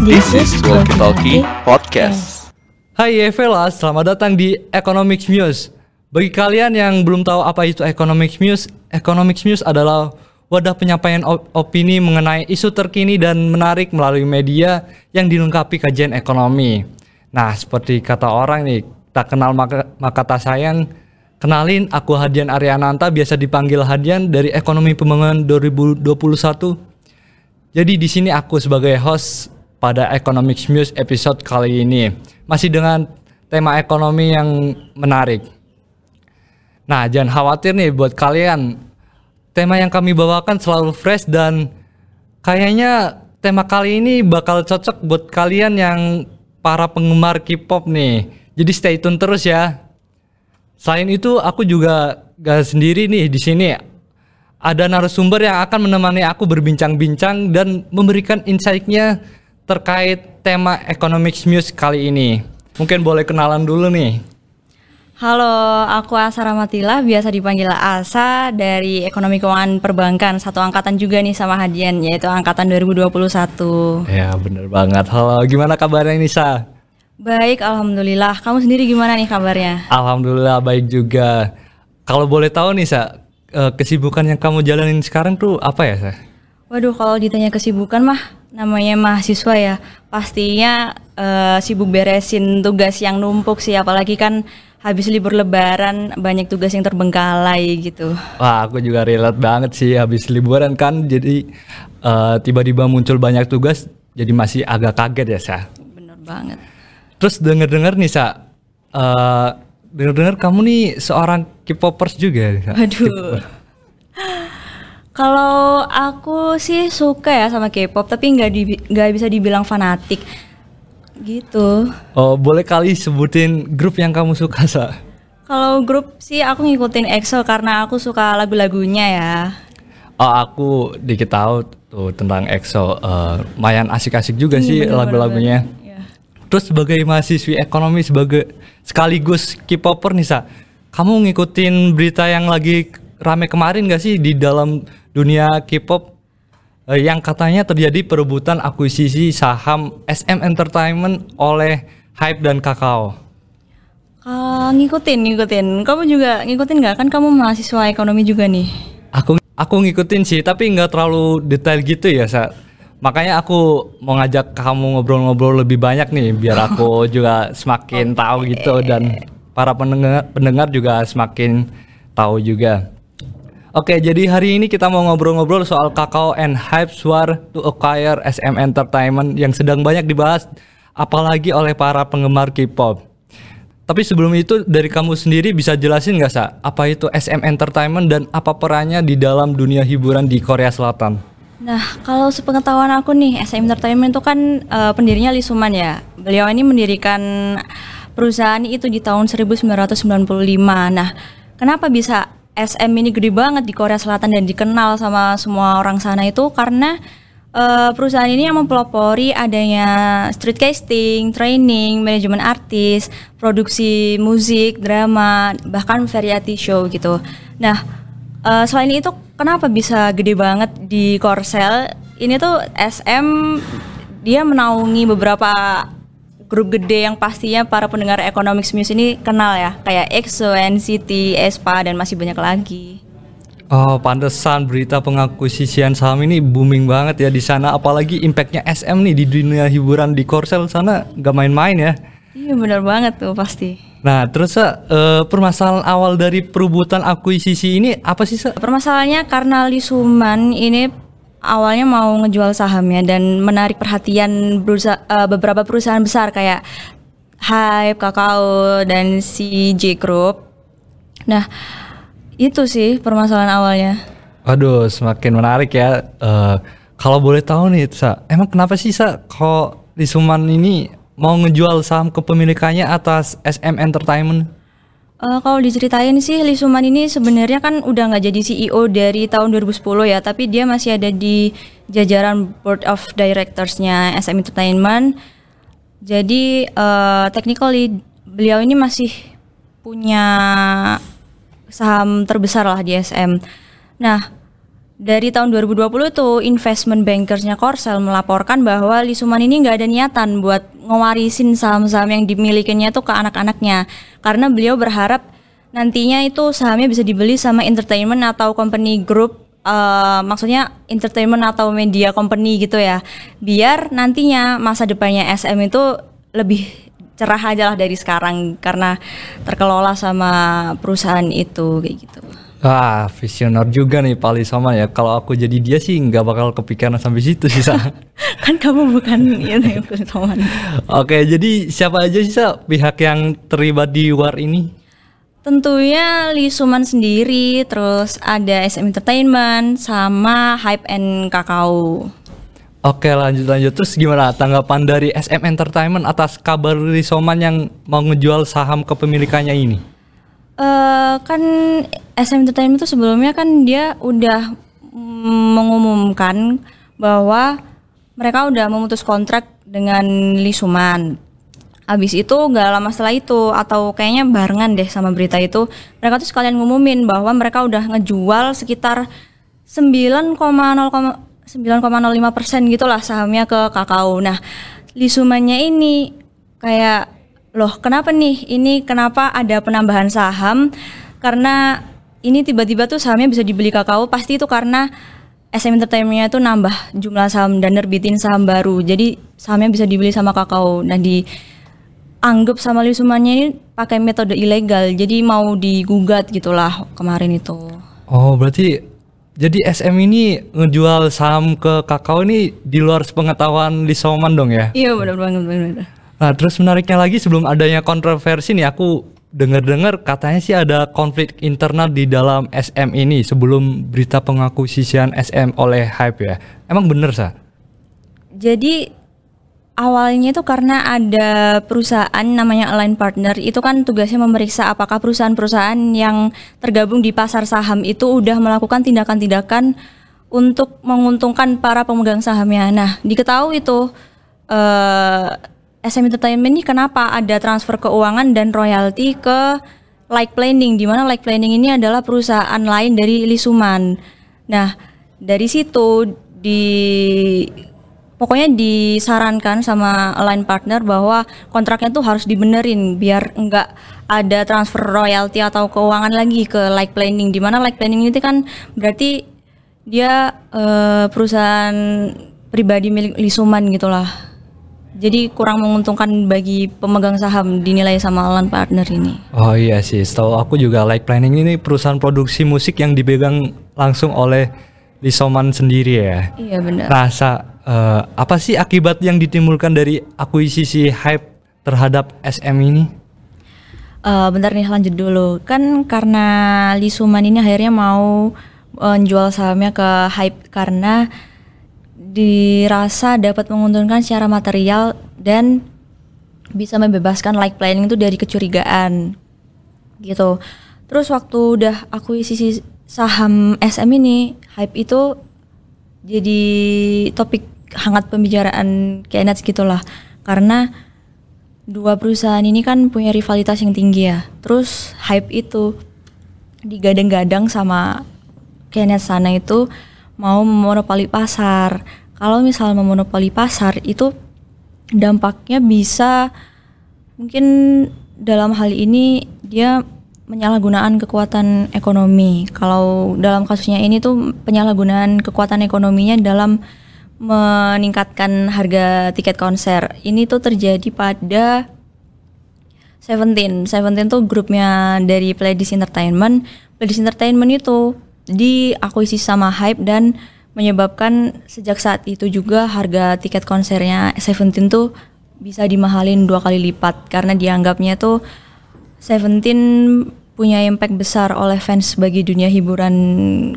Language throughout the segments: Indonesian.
This is Walkie Talkie Podcast. Hai Evela, selamat datang di Economics News. Bagi kalian yang belum tahu apa itu Economics News, Economics News adalah wadah penyampaian op- opini mengenai isu terkini dan menarik melalui media yang dilengkapi kajian ekonomi. Nah, seperti kata orang nih, tak kenal maka, maka tak sayang. Kenalin, aku Hadian Ariananta, biasa dipanggil Hadian dari Ekonomi Pembangunan 2021. Jadi di sini aku sebagai host pada Economics News episode kali ini masih dengan tema ekonomi yang menarik. Nah, jangan khawatir nih buat kalian. Tema yang kami bawakan selalu fresh dan kayaknya tema kali ini bakal cocok buat kalian yang para penggemar K-pop nih. Jadi stay tune terus ya. Selain itu, aku juga gak sendiri nih di sini ada narasumber yang akan menemani aku berbincang-bincang dan memberikan insight-nya terkait tema Economics News kali ini. Mungkin boleh kenalan dulu nih. Halo, aku Asa Ramatila, biasa dipanggil Asa dari Ekonomi Keuangan Perbankan, satu angkatan juga nih sama Hadian, yaitu angkatan 2021. Ya bener banget. Halo, gimana kabarnya Nisa? Baik, Alhamdulillah. Kamu sendiri gimana nih kabarnya? Alhamdulillah baik juga. Kalau boleh tahu Nisa, uh, kesibukan yang kamu jalanin sekarang tuh apa ya, Sa? Waduh, kalau ditanya kesibukan mah namanya mahasiswa ya, pastinya uh, sibuk beresin tugas yang numpuk sih, apalagi kan habis libur lebaran banyak tugas yang terbengkalai gitu. Wah, aku juga relate banget sih habis liburan kan, jadi uh, tiba-tiba muncul banyak tugas, jadi masih agak kaget ya, Sa. Bener banget. Terus denger-denger nih, Sa, uh, dengar-dengar kamu nih seorang K-popers juga. Aduh. Kalau aku sih suka ya sama K-pop, tapi nggak di, nggak bisa dibilang fanatik gitu. Oh, boleh kali sebutin grup yang kamu suka, Sa? Kalau grup sih aku ngikutin EXO karena aku suka lagu-lagunya ya. Oh, aku dikit tahu tuh tentang EXO. Uh, lumayan asik-asik juga Iya, sih lagu-lagunya. iya. Terus sebagai mahasiswi ekonomi sebagai sekaligus K-popper nih, Sa. Kamu ngikutin berita yang lagi rame kemarin gak sih di dalam dunia K-pop eh, yang katanya terjadi perebutan akuisisi saham SM Entertainment oleh Hype dan Kakao. Ah, ngikutin, ngikutin. Kamu juga ngikutin nggak? Kan kamu mahasiswa ekonomi juga nih. Aku aku ngikutin sih, tapi nggak terlalu detail gitu ya, Sa. Makanya aku mau ngajak kamu ngobrol-ngobrol lebih banyak nih, biar aku juga semakin tahu gitu dan para pendengar pendengar juga semakin tahu juga. Oke, jadi hari ini kita mau ngobrol-ngobrol soal Kakao and Hype War to acquire SM Entertainment yang sedang banyak dibahas apalagi oleh para penggemar K-pop. Tapi sebelum itu dari kamu sendiri bisa jelasin nggak sa apa itu SM Entertainment dan apa perannya di dalam dunia hiburan di Korea Selatan? Nah, kalau sepengetahuan aku nih, SM Entertainment itu kan eh, pendirinya Lee Suman ya. Beliau ini mendirikan perusahaan itu di tahun 1995. Nah, kenapa bisa SM ini gede banget di Korea Selatan dan dikenal sama semua orang sana itu karena eh, perusahaan ini yang mempelopori adanya street casting, training, manajemen artis, produksi musik, drama, bahkan variety show gitu. Nah, eh, selain itu kenapa bisa gede banget di Korsel? Ini tuh SM dia menaungi beberapa grup gede yang pastinya para pendengar Economics News ini kenal ya, kayak EXO, NCT, aespa dan masih banyak lagi. Oh, pantesan berita pengakuisisian saham ini booming banget ya di sana. Apalagi impactnya SM nih di dunia hiburan di Korsel sana gak main-main ya. Iya bener banget tuh pasti. Nah, terus eh, permasalahan awal dari perebutan akuisisi ini apa sih, Sa? Permasalahannya karena Lee Suman ini awalnya mau ngejual sahamnya dan menarik perhatian berusa- eh, beberapa perusahaan besar kayak Hype, Kakao, dan CJ Group. Nah, itu sih permasalahan awalnya. Aduh, semakin menarik ya. Eh, kalau boleh tahu nih, Sa, emang kenapa sih Sa kok Lisuman ini mau ngejual saham kepemilikannya atas SM Entertainment? Eh, kalau diceritain sih Lee Suman ini sebenarnya kan udah nggak jadi CEO dari tahun 2010 ya, tapi dia masih ada di jajaran board of directorsnya SM Entertainment. Jadi eh, technically beliau ini masih punya saham terbesar lah di SM. Nah, dari tahun 2020 tuh investment bankersnya Korsel melaporkan bahwa Lisuman ini nggak ada niatan buat ngewarisin saham-saham yang dimilikinya tuh ke anak-anaknya karena beliau berharap nantinya itu sahamnya bisa dibeli sama entertainment atau company group uh, maksudnya entertainment atau media company gitu ya biar nantinya masa depannya SM itu lebih cerah aja lah dari sekarang karena terkelola sama perusahaan itu kayak gitu. Wah, visioner juga nih Pali sama ya. Kalau aku jadi dia sih nggak bakal kepikiran sampai situ sih, Sa. kan kamu bukan ini Soman. Oke, jadi siapa aja sih Sa, pihak yang terlibat di war ini? Tentunya Lisuman sendiri, terus ada SM Entertainment sama Hype and Kakao. Oke lanjut lanjut terus gimana tanggapan dari SM Entertainment atas kabar Lisoman yang mau ngejual saham kepemilikannya ini? Uh, kan SM Entertainment itu sebelumnya kan dia udah mengumumkan bahwa mereka udah memutus kontrak dengan Lisuman. Habis itu nggak lama setelah itu atau kayaknya barengan deh sama berita itu, mereka tuh sekalian ngumumin bahwa mereka udah ngejual sekitar 9,0 9,05 persen gitulah sahamnya ke kakao. Nah, Lisumannya ini kayak loh kenapa nih? Ini kenapa ada penambahan saham? Karena ini tiba-tiba tuh sahamnya bisa dibeli kakao pasti itu karena SM Entertainment-nya itu nambah jumlah saham dan nerbitin saham baru. Jadi sahamnya bisa dibeli sama kakao. Nah dianggap sama Lisumannya ini pakai metode ilegal. Jadi mau digugat gitulah kemarin itu. Oh berarti jadi SM ini ngejual saham ke kakao ini di luar sepengetahuan Lisoman dong ya? Iya benar banget benar Nah, terus menariknya lagi sebelum adanya kontroversi nih, aku dengar-dengar katanya sih ada konflik internal di dalam SM ini sebelum berita pengakuisisian SM oleh Hype ya. Emang bener sah? Jadi awalnya itu karena ada perusahaan namanya Align Partner itu kan tugasnya memeriksa apakah perusahaan-perusahaan yang tergabung di pasar saham itu udah melakukan tindakan-tindakan untuk menguntungkan para pemegang sahamnya. Nah, diketahui itu uh, SM Entertainment ini kenapa ada transfer keuangan dan royalti ke Like Planning di mana Like Planning ini adalah perusahaan lain dari Lisuman. Nah, dari situ di pokoknya disarankan sama line partner bahwa kontraknya tuh harus dibenerin biar enggak ada transfer royalti atau keuangan lagi ke Like Planning di mana Like Planning itu kan berarti dia uh, perusahaan pribadi milik Lisuman gitulah jadi kurang menguntungkan bagi pemegang saham dinilai sama Alan Partner ini. Oh iya sih, setahu aku juga Like Planning ini perusahaan produksi musik yang dipegang langsung oleh Lisoman sendiri ya. Iya benar. Rasa uh, apa sih akibat yang ditimbulkan dari akuisisi hype terhadap SM ini? Uh, bentar nih lanjut dulu. Kan karena Lisuman ini akhirnya mau menjual sahamnya ke hype karena dirasa dapat menguntungkan secara material dan bisa membebaskan like planning itu dari kecurigaan gitu. Terus waktu udah akuisisi saham SM ini, hype itu jadi topik hangat pembicaraan kayak gitulah. Karena dua perusahaan ini kan punya rivalitas yang tinggi ya. Terus hype itu digadang-gadang sama Kenneth sana itu mau memonopoli pasar kalau misal memonopoli pasar itu dampaknya bisa mungkin dalam hal ini dia penyalahgunaan kekuatan ekonomi. Kalau dalam kasusnya ini tuh penyalahgunaan kekuatan ekonominya dalam meningkatkan harga tiket konser. Ini tuh terjadi pada Seventeen. Seventeen tuh grupnya dari Pledis Entertainment. Pledis Entertainment itu diakuisisi sama Hype dan menyebabkan sejak saat itu juga harga tiket konsernya Seventeen tuh bisa dimahalin dua kali lipat karena dianggapnya tuh Seventeen punya impact besar oleh fans bagi dunia hiburan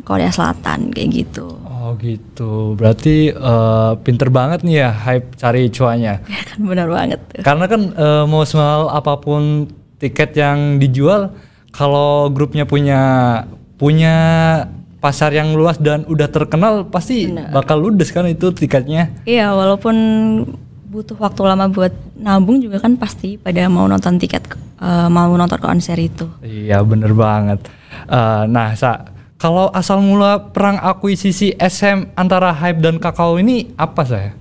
Korea Selatan kayak gitu. Oh gitu, berarti uh, pinter banget nih ya hype cari cuanya. Ya kan benar banget. Tuh. Karena kan uh, mau semahal apa pun tiket yang dijual, kalau grupnya punya punya pasar yang luas dan udah terkenal pasti Bener. bakal ludes kan itu tiketnya. Iya, walaupun butuh waktu lama buat nabung juga kan pasti pada mau nonton tiket uh, mau nonton konser itu. Iya, bener banget. Uh, nah, sa kalau asal mula perang akuisisi SM antara Hype dan Kakao ini apa saya?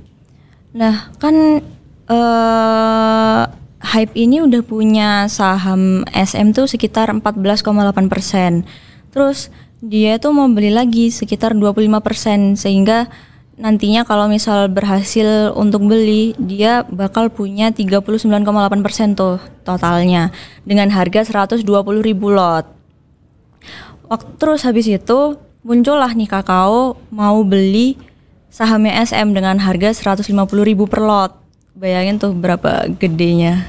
Nah, kan eh Hype ini udah punya saham SM tuh sekitar 14,8 persen. Terus dia tuh mau beli lagi sekitar 25 persen sehingga nantinya kalau misal berhasil untuk beli dia bakal punya 39,8 persen tuh totalnya dengan harga 120 ribu lot. Waktu terus habis itu muncullah nih kakao mau beli sahamnya SM dengan harga 150 ribu per lot. Bayangin tuh berapa gedenya.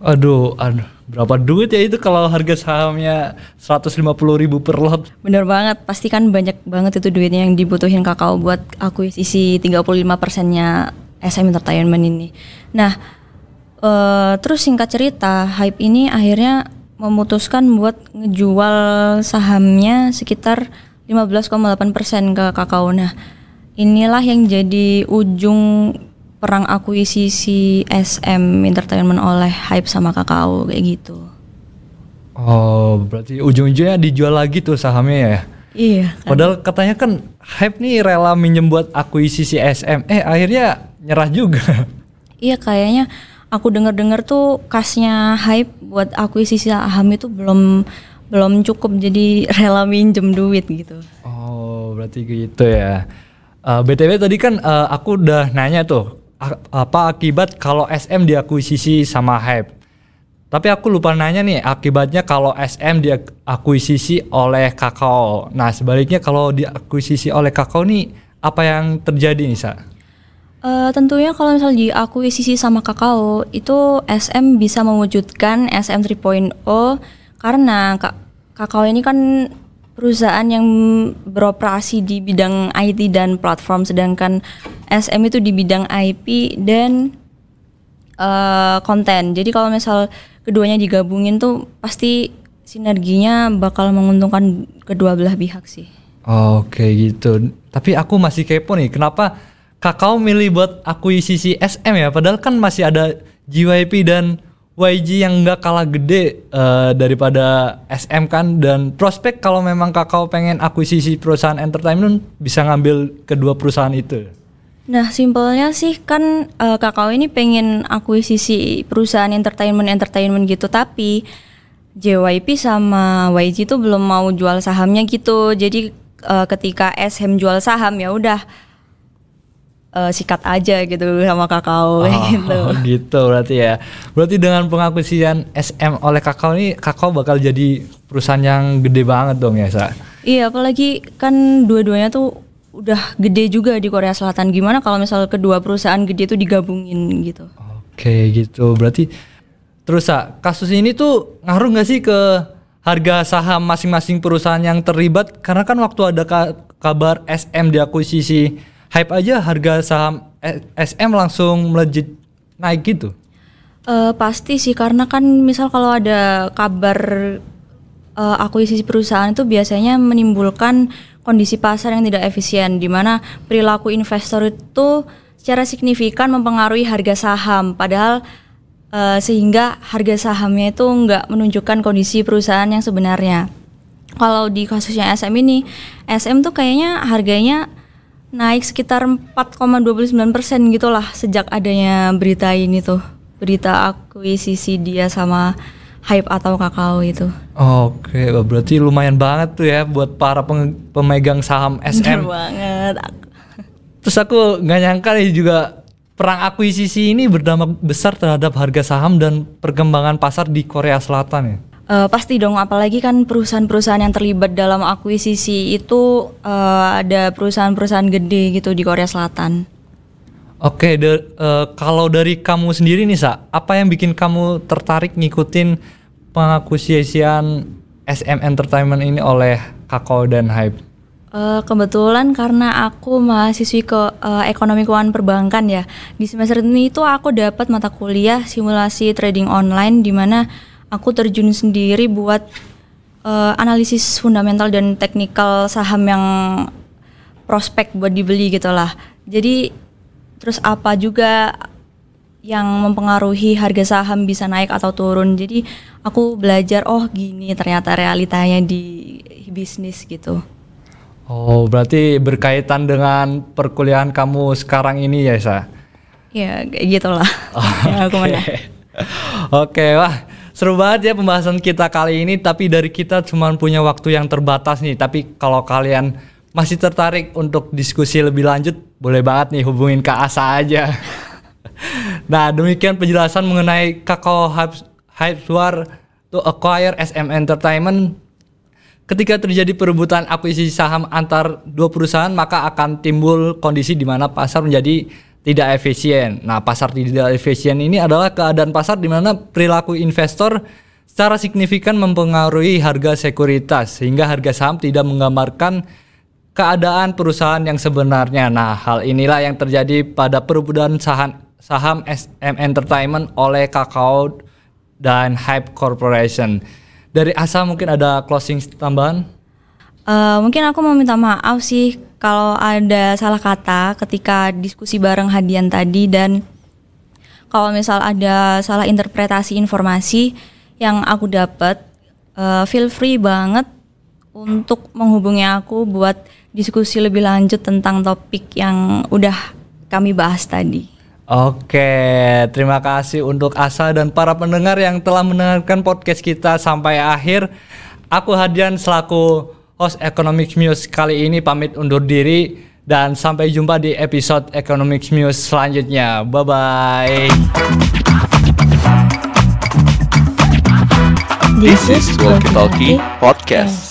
Aduh, aduh, berapa duit ya itu kalau harga sahamnya 150 ribu per lot? Bener banget, pasti kan banyak banget itu duitnya yang dibutuhin kakao buat akuisisi 35 persennya SM Entertainment ini. Nah, eh, terus singkat cerita, Hype ini akhirnya memutuskan buat ngejual sahamnya sekitar 15,8 persen ke kakao. Nah, inilah yang jadi ujung perang akuisisi SM Entertainment oleh Hype sama kakao kayak gitu. Oh, berarti ujung-ujungnya dijual lagi tuh sahamnya ya? Iya. kan? Padahal katanya kan Hype nih rela minjem buat akuisisi SM. Eh, akhirnya nyerah juga. Iya kayaknya aku dengar-dengar tuh kasnya hype buat akuisisi saham itu belum belum cukup jadi rela minjem duit gitu. Oh, berarti gitu ya. Eh, BTW tadi kan eh, aku udah nanya tuh apa akibat kalau SM diakuisisi sama Hype. Tapi aku lupa nanya nih akibatnya kalau SM diakuisisi oleh Kakao. Nah, sebaliknya kalau diakuisisi oleh Kakao nih apa yang terjadi nih, Sa? Eh, tentunya kalau misal diakuisisi sama kakao itu SM bisa mewujudkan SM 3.0 karena Ka- kakao ini kan perusahaan yang beroperasi di bidang IT dan platform sedangkan SM itu di bidang IP dan eh, konten. Jadi kalau misal keduanya digabungin tuh pasti sinerginya bakal menguntungkan kedua belah pihak sih. Oke gitu. Tapi aku masih kepo nih, kenapa Kakao milih buat akuisisi SM ya? Padahal kan masih ada JYP dan YG yang nggak kalah gede eh, daripada SM kan dan prospek kalau memang Kakao pengen akuisisi perusahaan entertainment bisa ngambil kedua perusahaan itu. Nah, simpelnya sih kan eh, Kakao ini pengen akuisisi perusahaan entertainment-entertainment gitu, tapi JYP sama YG tuh belum mau jual sahamnya gitu. Jadi eh, ketika SM jual saham ya udah eh, sikat aja gitu sama Kakao kayak gitu. Oh, gitu berarti ya. Berarti dengan pengakuisian SM oleh Kakao ini Kakao bakal jadi perusahaan yang gede banget dong ya, Sa? Iya, apalagi kan dua-duanya tuh udah gede juga di Korea Selatan. Gimana kalau misal kedua perusahaan gede itu digabungin gitu? Oke gitu berarti terus Sa, kasus ini tuh ngaruh nggak sih ke harga saham masing-masing perusahaan yang terlibat karena kan waktu ada ka- kabar SM diakuisisi hype aja harga saham eh, SM langsung melejit naik gitu. Eh, pasti sih karena kan misal kalau ada kabar eh, akuisisi perusahaan itu biasanya menimbulkan kondisi pasar yang tidak efisien di mana perilaku investor itu secara signifikan mempengaruhi harga saham padahal eh, sehingga harga sahamnya itu nggak menunjukkan kondisi perusahaan yang sebenarnya. Kalau di kasusnya SM ini, SM tuh kayaknya harganya naik sekitar 4,29 persen gitulah sejak adanya berita ini tuh berita akuisisi dia sama hype atau kakao itu. Oke, wah, berarti lumayan banget tuh ya buat para pemegang saham Bener SM. banget. Terus aku nggak nyangka nih juga perang akuisisi ini berdampak besar terhadap harga saham dan perkembangan pasar di Korea Selatan ya. Eh, pasti dong, apalagi kan perusahaan-perusahaan yang terlibat dalam akuisisi itu eh, ada perusahaan-perusahaan gede gitu di Korea Selatan. Oke, da- eh, kalau dari kamu sendiri nih Sa, apa yang bikin kamu tertarik ngikutin pengakuisisian SM Entertainment ini oleh Kakao dan Hype? Eh, kebetulan karena aku mahasiswi ke eh, ekonomi keuangan perbankan ya di semester ini itu aku dapat mata kuliah simulasi trading online di mana aku terjun sendiri buat eh, analisis fundamental dan teknikal saham yang prospek buat dibeli gitulah jadi terus apa juga yang mempengaruhi harga saham bisa naik atau turun jadi aku belajar oh gini ternyata realitanya di bisnis gitu Oh, berarti berkaitan dengan perkuliahan kamu sekarang ini ya, Sa? Ya kayak gitulah. ya, aku mana? Oke, wah seru banget ya pembahasan kita kali ini. Tapi dari kita cuma punya waktu yang terbatas nih. Tapi kalau kalian masih tertarik untuk diskusi lebih lanjut, boleh banget nih hubungin Kak Asa aja. nah, demikian penjelasan mengenai Kakao Hype War to acquire SM Entertainment Ketika terjadi perebutan akuisisi saham antar dua perusahaan, maka akan timbul kondisi di mana pasar menjadi tidak efisien. Nah, pasar tidak efisien ini adalah keadaan pasar di mana perilaku investor secara signifikan mempengaruhi harga sekuritas sehingga harga saham tidak menggambarkan keadaan perusahaan yang sebenarnya. Nah, hal inilah yang terjadi pada perebutan saham saham SM Entertainment oleh Kakao dan Hype Corporation. Dari Asa mungkin ada closing tambahan? Uh, mungkin aku mau minta maaf sih kalau ada salah kata ketika diskusi bareng Hadian tadi dan kalau misal ada salah interpretasi informasi yang aku dapat, uh, feel free banget untuk menghubungi aku buat diskusi lebih lanjut tentang topik yang udah kami bahas tadi. Oke, terima kasih untuk Asa dan para pendengar yang telah mendengarkan podcast kita sampai akhir. Aku Hadian selaku host Economics News kali ini pamit undur diri dan sampai jumpa di episode Economics News selanjutnya. Bye bye. This is Walkie Talkie Podcast.